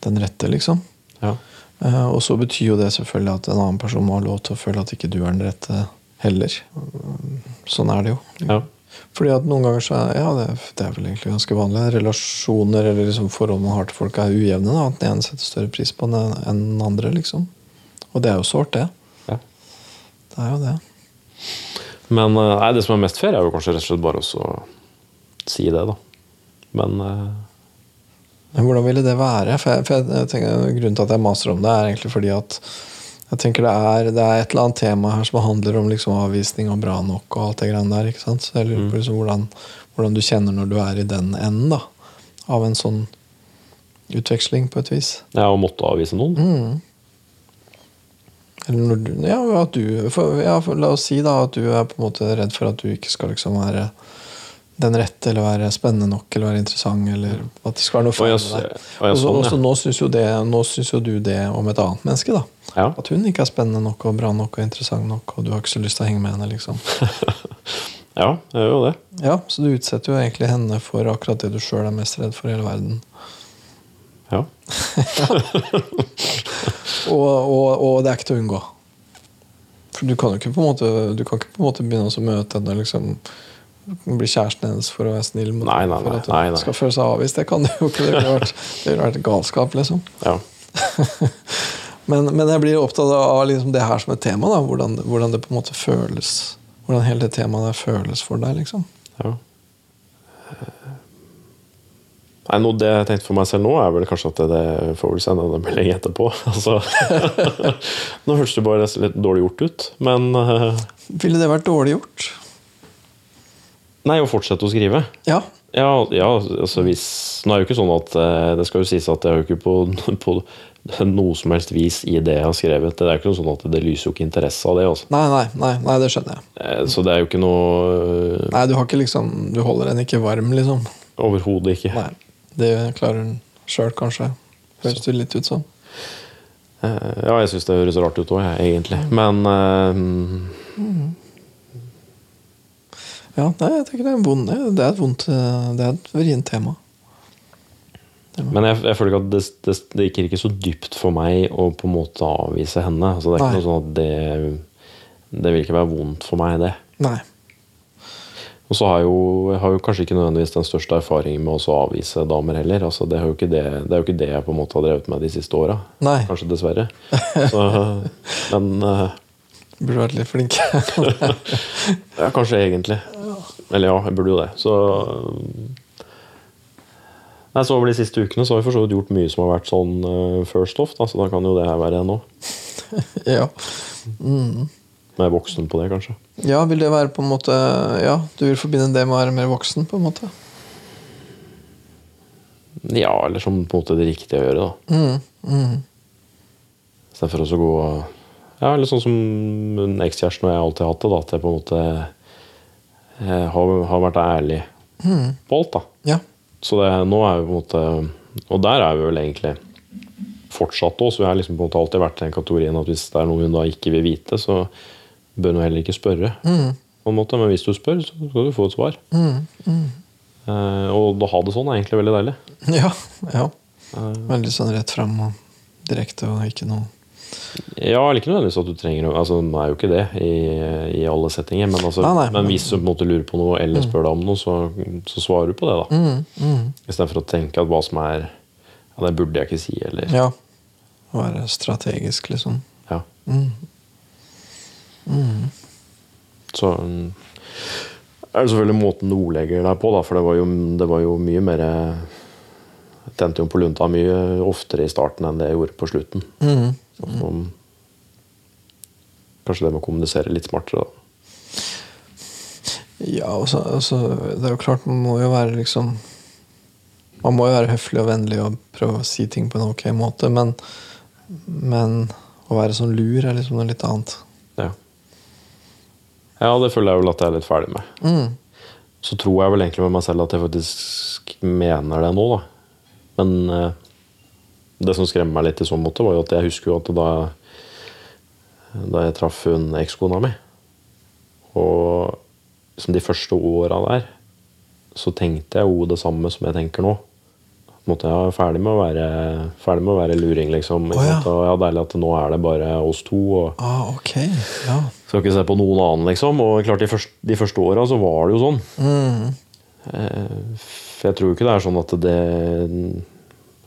den rette, liksom. Ja. Eh, og så betyr jo det selvfølgelig at en annen person må ha lov til å føle at ikke du er den rette heller. Sånn er det jo. Ja. Fordi at noen ganger så er ja, det, det er vel egentlig ganske vanlig. Relasjoner eller liksom forhold man har til folk, er ujevne. Da, at den ene setter større pris på den enn den andre. liksom. Og det er jo sårt, det. Ja. Det er jo det. Men eh, nei, det som er mest fair, er jo kanskje rett og slett bare å si det, da. Men uh... Hvordan ville det være? For jeg, for jeg, tenker, grunnen til at jeg maser om det, er egentlig fordi at jeg tenker det er, det er et eller annet tema her som handler om liksom avvisning og bra nok og alt det greiene der. ikke sant? Så jeg lurer på liksom hvordan, hvordan du kjenner når du er i den enden da, av en sånn utveksling, på et vis. Ja, Å måtte avvise noen. Mm. Eller når du, ja, at du for, ja, for, La oss si da at du er på en måte redd for at du ikke skal liksom være den rette, eller være spennende nok, eller være interessant, eller at det skal være noe feil med deg. og så- sånn, nå syns jo du det om et annet menneske, da. ja. At hun ikke er spennende nok og bra nok og interessant nok, og du har ikke så lyst til å henge med henne. liksom. (laughs) Ja, jeg gjør jo det. Ja, Så du utsetter jo egentlig henne for akkurat det du sjøl er mest redd for i hele verden. Ja. (laughs) Og, og, og det er ikke til å unngå. For du kan jo ikke på en måte, du kan ikke på en måte begynne å møte henne liksom bli kjæresten hennes for å være snill mot Nei, nei, for at hun nei, nei. skal føle seg avvist. Det kan det jo ikke. Det ville vært, det ville vært galskap, liksom. Ja. (laughs) Men, men jeg blir opptatt av liksom det her som et tema. Da. Hvordan, hvordan det på en måte føles. Hvordan hele det temaet føles for deg. liksom. ja. Nei, noe det jeg tenkte for meg selv nå, er vel kanskje at det, det får vel sende en melding etterpå. (laughs) Altså, (laughs) nå hørtes det bare litt dårlig gjort ut, men uh, Ville det vært dårlig gjort? Nei, å fortsette å skrive. Ja. Ja, ja altså hvis Nå er det jo ikke sånn at eh, Det skal jo sies at jeg er jo ikke på, (laughs) på noe som helst vis i det jeg har skrevet. Det er jo ikke sånn at det lyser jo ikke interesse av det. Altså. Nei, nei, nei, nei, det skjønner jeg. Eh, Så det er jo ikke noe Nei, Du har ikke liksom Du holder den ikke varm, liksom. Overhodet ikke. Nei. Det klarer hun sjøl, kanskje. Høres det litt ut som. Eh, Ja, jeg syns det høres rart ut òg, egentlig. Men eh, Ja, nei, jeg tenker det er, en vond, det er et vondt eh, Det er et vrient tema. Men jeg, jeg føler ikke at det, det, det gikk ikke så dypt for meg å på en måte avvise henne. Altså, det er ikke Nei. noe sånn at det Det vil ikke være vondt for meg, det. Nei. Og så har jeg jo, jeg har jo kanskje ikke nødvendigvis den største erfaringen med å avvise damer heller. Altså, det, er jo ikke det, det er jo ikke det jeg på en måte har drevet med de siste åra. Kanskje dessverre. (laughs) Så, men uh, Burde vært litt flink. (laughs) ja, kanskje egentlig. Eller ja, jeg burde jo det. Så Nei, så Over de siste ukene så har vi for så vidt gjort mye som har vært sånn eh, first off, da, så da kan jo det her være nå. (laughs) ja. Med voksen på det, kanskje. ja, vil det være på en måte Ja, du vil forbinde det med å være mer voksen, på en måte? Ja, eller som på en måte det riktige å gjøre, da. Mm, mm. Istedenfor å så gå Ja, eller sånn som ekskjæresten og jeg alltid har hatt det, da. At jeg på en måte eh, har, har vært ærlig på alt, da. Ja. Så det, nå er vi på en måte Og der er vi vel egentlig fortsatt òg. Så vi har liksom på en måte alltid vært i den kategorien at hvis det er noe hun da ikke vil vite, så bør hun heller ikke spørre. På en måte. Men hvis du spør, så skal du få et svar. Eh, og å ha det sånn er egentlig veldig deilig. (laughs) Ja. ja. Veldig sånn rett fram og direkte og ikke noe Ja, eller ikke nødvendigvis at du trenger Altså, Nå er jo ikke det i, i alle settinger, men, altså, Nei, nei, men hvis du på en måte lurer på noe eller spør deg om noe, så, så svarer du på det, da. mm, Istedenfor å tenke at hva som er Ja, det burde jeg ikke si, eller Ja. Være strategisk, liksom. Ja. Mm. Så mm, er det selvfølgelig måten du ordlegger deg på, da, for det var jo, det var jo mye mer Jeg tente jo på lunta mye oftere i starten enn det jeg gjorde på slutten. Mm. Så, kanskje det med å kommunisere litt smartere, da. Ja, og altså, det er jo klart, man må jo være liksom Man må jo være høflig og vennlig og prøve å si ting på en ok måte, men, men å være sånn lur er liksom noe litt annet. Ja. ja, det føler jeg vel at jeg er litt ferdig med. Mm. Så tror jeg vel egentlig med meg selv at jeg faktisk mener det nå, da. Men eh, det som skremmer meg litt i sånn måte, var jo at jeg husker jo at da, da jeg traff hun ekskona mi Og liksom de første åra der, så tenkte jeg jo det samme som jeg tenker nå. Måtte jeg er ferdig med å være, ferdig med å være luring, liksom. Oh, ja. Og ja, deilig at nå er det bare oss to. og Ah, ok. Ja. skal ikke se på noen annen, liksom. Og klart, de første, de første åra så var det jo sånn. Mm. Eh, For jeg tror ikke det er sånn at det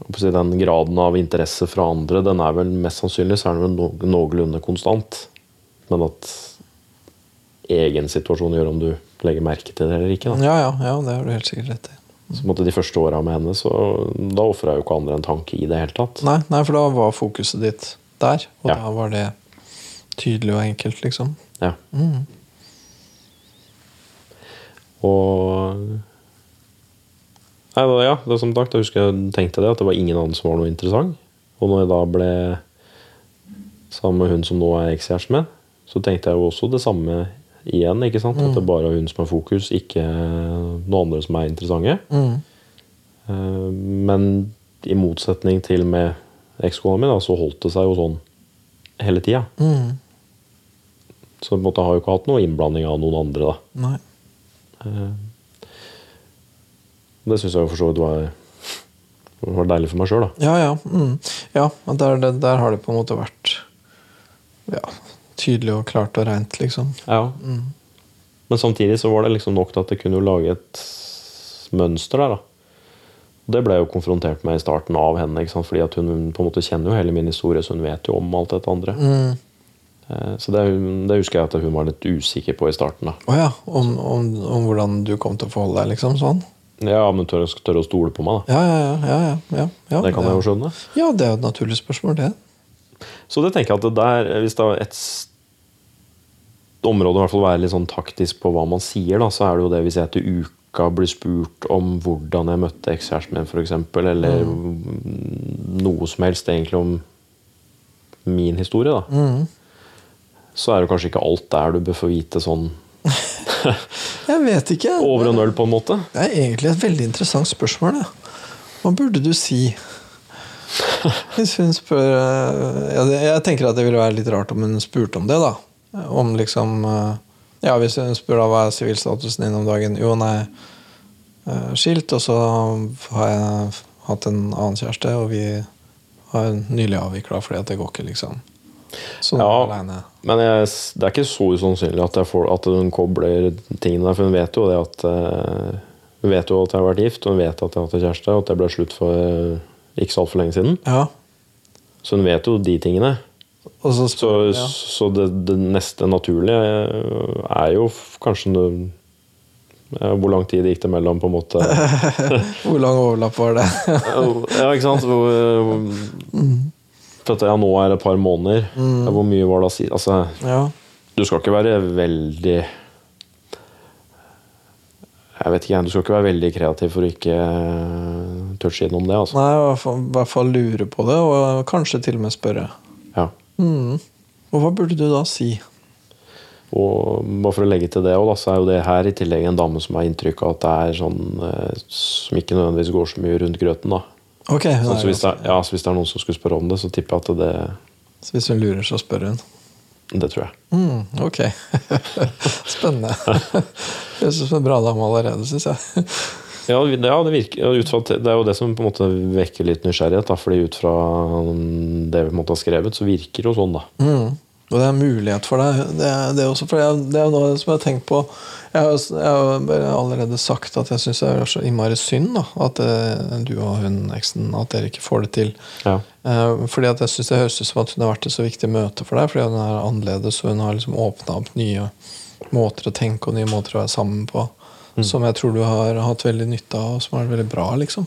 Den graden av interesse fra andre, den er vel mest sannsynlig så er den vel no- noenlunde konstant. Men at egen situasjon gjør om du legger merke til det eller ikke. Da. ja, ja, ja, det har du helt sikkert rett i. Så måtte de første åra med henne, så da ofra jo ikke andre en tanke i det hele tatt. Nei, nei, for da var fokuset ditt der, og Ja. da var det tydelig og enkelt, liksom. Ja. Mm. Og Nei, det, ja, det er som sagt, jeg husker jeg tenkte det, at det var ingen annen som var noe interessant. Og når jeg da ble sammen med hun som nå er ekskjæresten min, så tenkte jeg jo også det samme igjen. ikke sant? At det bare er hun som er fokus, ikke noen andre som er interessante. Mm. Eh, Men i motsetning til med ekskona mi, så holdt det seg jo sånn hele tida. Mm. Så på en måte har jeg jo ikke hatt noe innblanding av noen andre. da. Nei. Det syns jeg for så vidt var, var deilig for meg sjøl, da. Ja, ja. Mm. ja der, der, der har det på en måte vært ja, tydelig og klart og rent, liksom. Ja. Mm. Men samtidig så var det liksom nok til at jeg kunne lage et mønster der. da. Det ble jeg jo konfrontert med i starten av henne, ikke sant? fordi at hun på en måte kjenner jo hele min historie, så hun vet jo om alt dette andre. Mm. Eh, Så det, det husker jeg at hun var litt usikker på i starten. da. Oh ja. Om, om, om hvordan du kom til å forholde deg, liksom? Sånn? Ja, men tør, tør å stole på meg, da. Ja, ja, ja. ja, ja, ja, ja Det kan jeg jo skjønne. Ja, det er jo et naturlig spørsmål, det. Så det tenker jeg at det der, hvis det er et område i hvert fall være litt sånn taktisk på hva man sier, da, så er det jo det hvis jeg etter uka blir spurt om hvordan jeg møtte ekskjæresten min, f.eks., eller noe som helst egentlig om min historie, da, Mm. så er det kanskje ikke alt der du bør få vite sånn (laughs) (laughs) Jeg vet ikke. over og nøll, på en måte. Det er egentlig et veldig interessant spørsmål. Det. Hva burde du si? (laughs) Hvis hun spør eh, ja, Jeg tenker at det ville være litt rart om hun spurte om det, da. Om liksom eh, Ja, hvis hun spør da hva er sivilstatusen din om dagen Jo, nei, eh, skilt, og så har jeg hatt en annen kjæreste, og vi har nylig avvikla fordi at det går ikke, liksom. Så nå er jeg Ja. Men jeg, det er ikke så usannsynlig at, får, at hun kobler tingene der, for hun vet jo det at eh, Hun vet jo at jeg har vært gift, og hun vet at jeg har hatt kjæreste, og at det ble slutt for eh, ikke så altfor lenge siden. Ja. Så hun vet jo de tingene. Så Så, ja. så det, det neste naturlige eh, er jo kanskje noe- Hvor lang tid gikk det mellom, på en måte? (laughs) Hvor lang overlapp var det? (laughs) ja, ikke sant? Hvor, hvor, for at ja, nå er det et par måneder. Ja, Hvor mye var det å si? Altså, ja. du skal ikke være veldig Jeg vet ikke, du skal ikke være veldig kreativ for å ikke eh, touche innom det. Altså. Nei, i hvert fall, i hvert fall lure på det, og kanskje til og med spørre. Ja. Mm. Og hva burde du da si? Og bare for å legge til det også, så er jo det her i tillegg en dame som har inntrykk av at det er sånn eh, som ikke nødvendigvis går så mye rundt grøten. da. Ok, hun Sånn, er så, hvis det, er- ja, så hvis det er noen som skulle spørre om det, så tipper jeg at det, så hvis hun lurer, så spør hun. det tror jeg. Mm, ok. (laughs) Spennende. (laughs) Høres ut som en bra dame allerede, syns jeg. Ja, det, ja, det, virker, ut fra, det er jo det som på en måte vekker litt nysgjerrighet. Da, fordi ut fra det vi på en måte har skrevet, så virker det jo sånn, da. Mm. Og det er mulighet for deg. Det det er også, for jeg, det er jo noe som jeg har tenkt på Jeg har, jeg har allerede sagt at jeg syns det er så innmari synd da, at eh, du og hun eksen at dere ikke får det til. Ja. Eh, fordi at jeg synes Det høres ut som at hun har vært et så viktig møte for deg. Fordi hun er annerledes, og hun har liksom åpna opp nye måter å tenke og nye måter å være sammen på. Som jeg tror du har hatt veldig nytte av, og som har vært veldig bra. liksom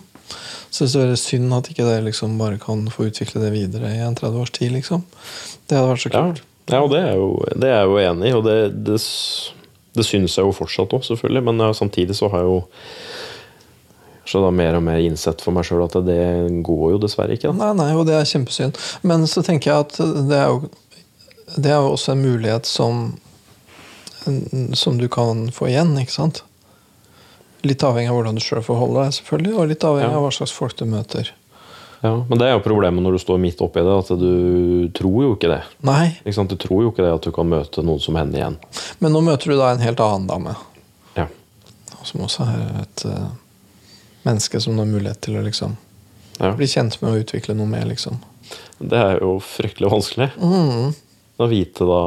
Så det er synd at ikke dere liksom bare kan få utvikle det videre i en 30 års tid. liksom Det hadde vært så kult. ja og det er, jo, det er jo enig i, og det, det, det syns jeg jo fortsatt òg, selvfølgelig. Men ja, samtidig så har jeg jo så da mer og mer innsett for meg sjøl at det går jo dessverre ikke. Da. Nei, nei, og det er kjempesynd. Men så tenker jeg at det er jo, det er jo også en mulighet som Som du kan få igjen, ikke sant? Litt avhengig av hvordan du sjøl forholder deg, selvfølgelig, og litt avhengig Ja. av hva slags folk du møter. Ja, men det er jo problemet når du står midt oppi det, at du tror jo ikke det. Nei, Ikke? Du tror jo ikke det at du kan møte noen som henne igjen. men nå møter du da en helt annen dame, Ja. som også er et uh, menneske som har mulighet til å liksom ja. bli kjent med og utvikle noe med, liksom. Det er jo fryktelig vanskelig. Mm, Å vite da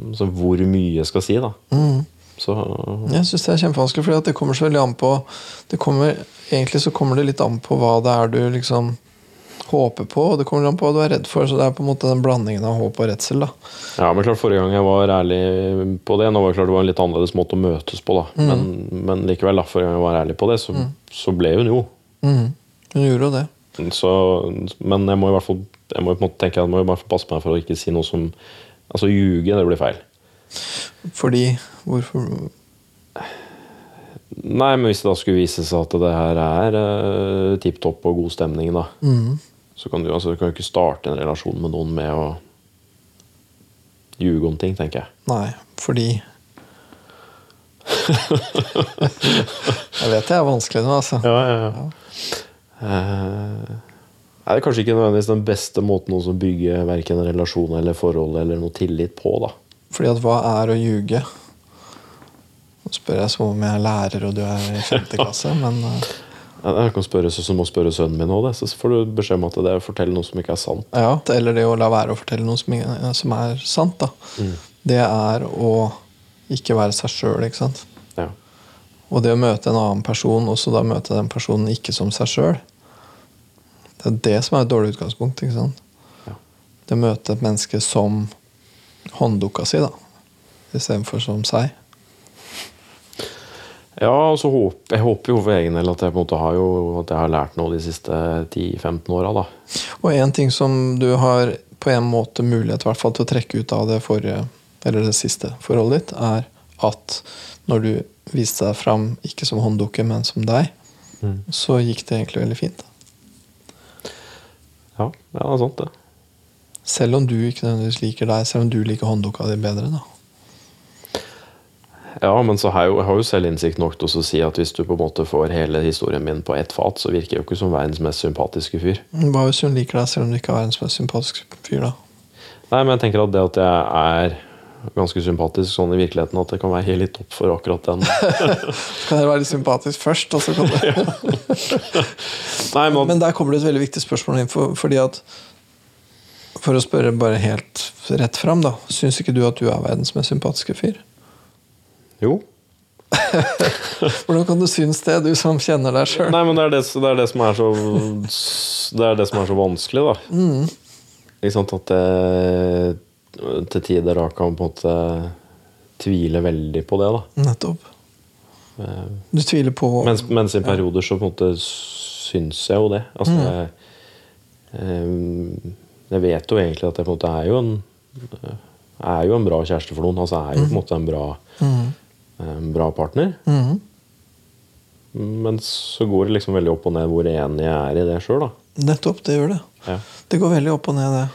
altså, hvor mye jeg skal si, da. mm. Så Jeg syns det er kjempevanskelig, for det kommer så veldig an på det kommer, Egentlig så kommer det litt an på hva det er du liksom håper på, og det kommer an på hva du er redd for. Så det er på en måte den blandingen av håp og redsel. da Ja, men klart Forrige gang jeg var ærlig på det Nå var det klart det var en litt annerledes måte å møtes på, da. Men, men likevel, da, forrige gang jeg var ærlig på det, så, så ble hun jo. Mm. Hun gjorde jo det. Så, men jeg må i hvert fall Jeg må måte tenke jeg må i hvert fall passe meg for å ikke si noe som Altså ljuge, det blir feil. Fordi Hvorfor Nei, men hvis det da skulle vise seg at det her er uh, tipp topp og god stemning, da, mm. så kan du, altså, du kan jo ikke starte en relasjon med noen med å ljuge om ting, tenker jeg. Nei, fordi (laughs) Jeg vet det er vanskelig nå, altså. Ja, ja, ja. ja. Uh, er det kanskje ikke nødvendigvis den beste måten å bygge verken en relasjon eller forhold eller noe tillit på, da. Fordi at hva er å ljuge? Nå spør jeg som om jeg er lærer og du er i femte klasse, (laughs) men eh, Jeg kan spørre så som å spørre sønnen min òg, så får du beskjed om at det er å fortelle noe som ikke er sant. Ja, eller det å la være å fortelle noe som, som er sant, da. Det er å ikke være seg sjøl, ikke sant. Ja. Og det å møte en annen person, og så da møte den personen ikke som seg sjøl, det er det som er et dårlig utgangspunkt. ikke sant? Ja. Det å møte et menneske som hånddukka si, da, istedenfor som seg. Ja, og så jeg håper jo for egen del at jeg på en måte har jo At jeg har lært noe de siste 10-15 åra. Og én ting som du har på en måte mulighet hvert fall til å trekke ut av det forrige, eller det siste forholdet ditt, er at når du viste deg fram ikke som hånddukke, men som deg, Mm. så gikk det egentlig veldig fint. Ja, ja det er sant, det. Selv om du ikke nødvendigvis liker deg, selv om du liker hånddukka di bedre. da. Ja, men så har jeg jo, jeg har jo selv innsikt nok til å si at hvis du på en måte får hele historien min på ett fat, så virker jeg jo ikke som verdens mest sympatiske fyr. Hva hvis hun liker deg, selv om du ikke er verdens mest sympatiske fyr? da? Nei, men jeg tenker at det at jeg er ganske sympatisk sånn i virkeligheten, at det kan være helt opp for akkurat den. (laughs) Så kan dere være litt sympatisk først, og så kan det (laughs) Nei, men, Men der kommer det et veldig viktig spørsmål inn, for, fordi at For å spørre bare helt rett fram, da. Syns ikke du at du er verdens mest sympatiske fyr? Jo. (laughs) Hvordan kan du synes det, du som kjenner deg sjøl? Nei, men det er det, det er det som er så Det er det som er så vanskelig, da. Mm. Ikke sant at jeg til tider da kan på en måte tvile veldig på det, da. Nettopp. Eh, Du tviler på Mens, mens i perioder så på en måte syns jeg jo det. Altså, Mm. jeg, eh, jeg vet jo egentlig at jeg på en måte er jo en er jo en bra kjæreste for noen. Altså er jo på en måte en bra, Mhm. En bra partner. Mhm. Men så går det liksom veldig opp og ned hvor enig jeg er i det sjøl. Nettopp, det gjør det. Ja. Det går veldig opp og ned, det.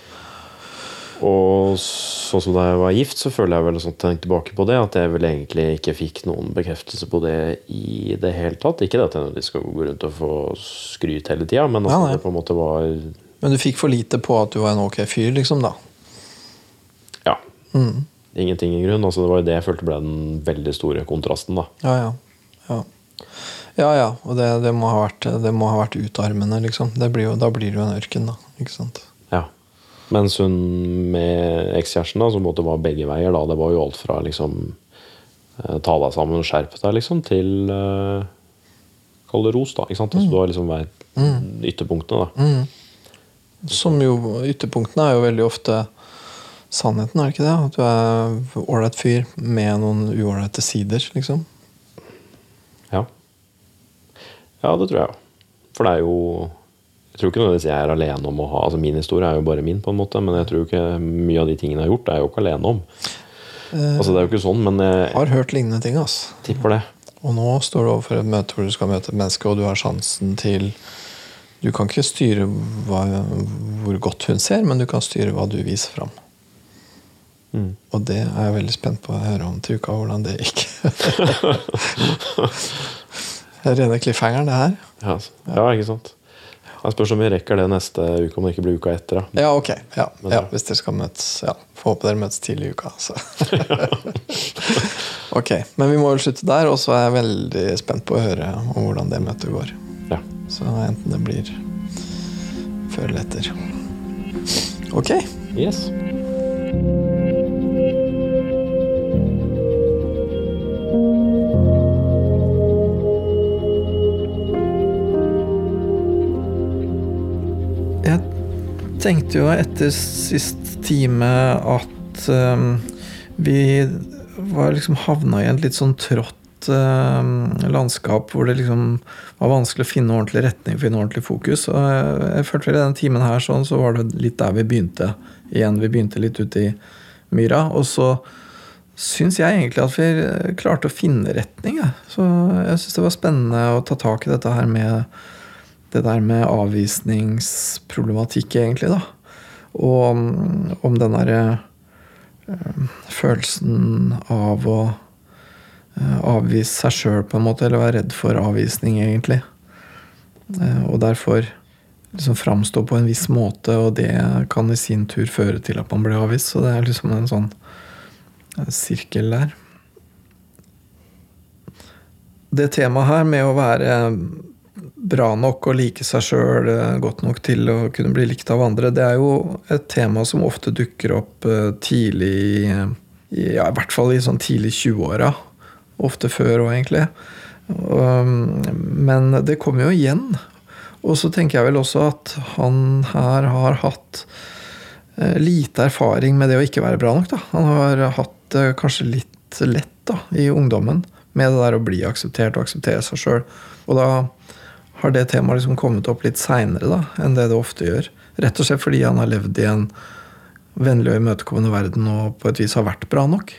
Og sånn som da jeg var gift, så føler jeg vel sånn tenkt tilbake på det, at jeg vel egentlig ikke fikk noen bekreftelse på det i det hele tatt. Ikke det at jeg skal gå rundt og få skryt hele tida, men at Ja, det på en måte var Men du fikk for lite på at du var en ok fyr, liksom, da. Ja. Mhm. Ingenting i grunn. Altså, det var jo det jeg følte ble den veldig store kontrasten. da. Ja, ja. Ja, ja. ja. Og det, det, må ha vært, det må ha vært utarmende, liksom. Det blir jo, da blir det jo en ørken, da. Ikke sant? Ja. Mens hun med ekskjæresten, da, som måtte være begge veier, da, det var jo alt fra liksom eh, ta deg sammen og skjerpe deg, liksom, til uh, Kall det ros, da. ikke sant? Altså, du har liksom vært ytterpunktene, da. Mm. Som jo Ytterpunktene er jo veldig ofte sannheten, er det ikke det? At du er ålreit fyr med noen uålreite sider, liksom. Ja. ja, det tror jeg jo. For det er jo Jeg tror ikke nødvendigvis jeg er alene om å ha Altså Min historie er jo bare min, på en måte, men jeg tror ikke mye av de tingene jeg har gjort, er jeg jo ikke alene om. Eh, Altså Det er jo ikke sånn, men jeg har hørt lignende ting, ass. tipper det. Og nå står du overfor et møte hvor du skal møte et menneske, og du har sjansen til Du kan ikke styre hva, hvor godt hun ser, men du kan styre hva du viser fram. Mm. Og det er jeg veldig spent på å høre om til uka, hvordan det gikk. (laughs) Rene cliffhangeren, det her. Ja, altså. ja ikke sant. Jeg spørs om vi rekker det neste uke, om det ikke blir uka etter. da. Ja, ok. Ja, ja, hvis dere skal møtes. Ja, Får håpe dere møtes tidlig i uka. Så. (laughs) ok, Men vi må vel slutte der, og så er jeg veldig spent på å høre om hvordan det møtet går. Ja. Så enten det blir før eller etter. Ok. Yes. Jeg tenkte jo etter sist time at um, vi var liksom havna i et litt sånn trått um, landskap hvor det liksom var vanskelig å finne ordentlig retning, finne ordentlig fokus. Og jeg, jeg følte vel i den timen her sånn, så var det litt der vi begynte igjen. Vi begynte litt ute i myra. Og så syns jeg egentlig at vi klarte å finne retning. Så jeg syns det var spennende å ta tak i dette her med det der med avvisningsproblematikk, egentlig, da. Og om, den derre eh, følelsen av å eh, avvise seg sjøl, på en måte, eller være redd for avvisning, egentlig. Eh, og derfor liksom framstå på en viss måte, og det kan i sin tur føre til at man blir avvist. Så det er liksom en sånn eh, sirkel der. Det temaet her med å være bra nok og like seg sjøl godt nok til å kunne bli likt av andre, det er jo et tema som ofte dukker opp eh, tidlig i, ja, i hvert fall i sånn tidlig 20-åra. Ofte før òg, egentlig. Um, men det kommer jo igjen. Og så tenker jeg vel også at han her har hatt eh, lite erfaring med det å ikke være bra nok. Da. Han har hatt kanskje litt lett da, i ungdommen med det der å bli akseptert og akseptere seg sjøl. Og da har det temaet liksom kommet opp litt seinere enn det det ofte gjør. Rett og slett fordi han har levd i en vennlig og imøtekommende verden og på et vis har vært bra nok.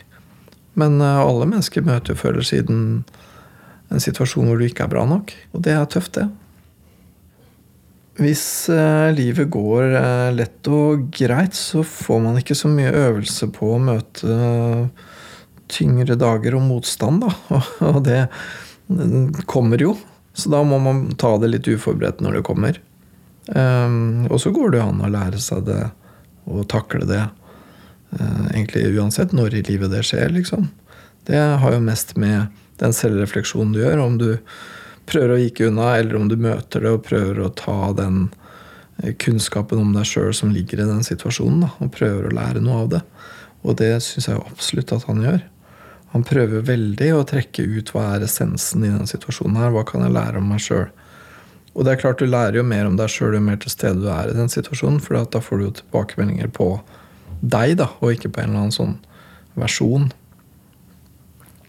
Men eh, alle mennesker møter jo før siden en situasjon hvor du ikke er bra nok. Og det er tøft, det. Hvis eh, livet går eh, lett og greit, så får man ikke så mye øvelse på å møte eh, tyngre dager og motstand, da. (laughs) Og det kommer jo. Så da må man ta det litt uforberedt når det kommer. Um, og så går det an å lære seg det og takle det. Uh, egentlig uansett når i livet det skjer, liksom. Det har jo mest med den selvrefleksjonen du gjør, om du prøver å gike unna, eller om du møter det og prøver å ta den eh, kunnskapen om deg sjøl som ligger i den situasjonen, da, og prøver å lære noe av det. Og det syns jeg absolutt at han gjør. Han prøver veldig å trekke ut hva er essensen i den situasjonen. her, Hva kan jeg lære om meg sjøl? Og det er klart du lærer jo mer om deg sjøl jo mer til stede du er i den situasjonen. For da får du jo tilbakemeldinger på deg, da, og ikke på en eller annen sånn versjon.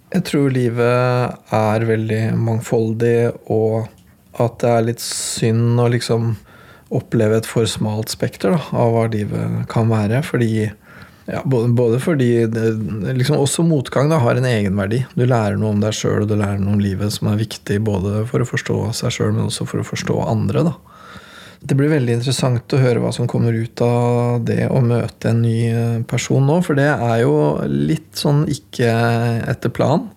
Jeg tror livet er veldig mangfoldig, og at det er litt synd å liksom oppleve et for smalt spekter da, av hva livet kan være. Fordi ja, både, både, fordi det, liksom også motgang da, har en egenverdi. Du lærer noe om deg sjøl og du lærer noe om livet som er viktig både for å forstå seg sjøl, men også for å forstå andre. Da. Det blir veldig interessant å høre hva som kommer ut av det å møte en ny eh, person nå. For det er jo litt sånn ikke etter plan.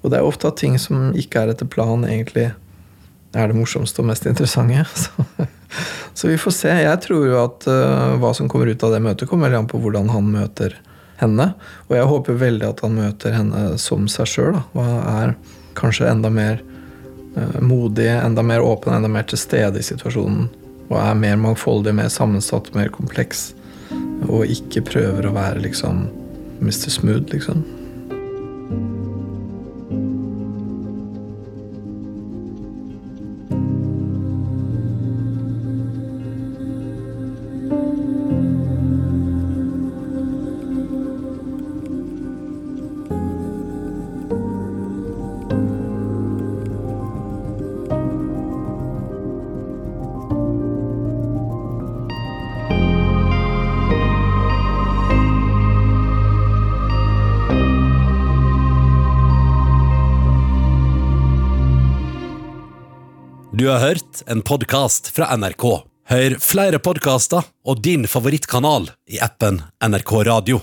Og det er ofte at ting som ikke er etter plan, egentlig er det morsomste og mest interessante. (laughs) Så, så, vi får se. Jeg tror jo at uh, hva som kommer ut av det møtet, kommer veldig an på hvordan han møter henne. Og jeg håper veldig at han møter henne som seg sjøl. Og er kanskje enda mer uh, modig, enda mer åpen, enda mer til stede i situasjonen. Og er mer mangfoldig, mer sammensatt, mer kompleks. Og ikke prøver å være liksom Mr. Smooth, liksom. En podkast fra NRK. Hør flere podkaster og din favorittkanal i appen NRK Radio.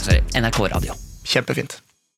sorry. NRK Radio. Kjempefint.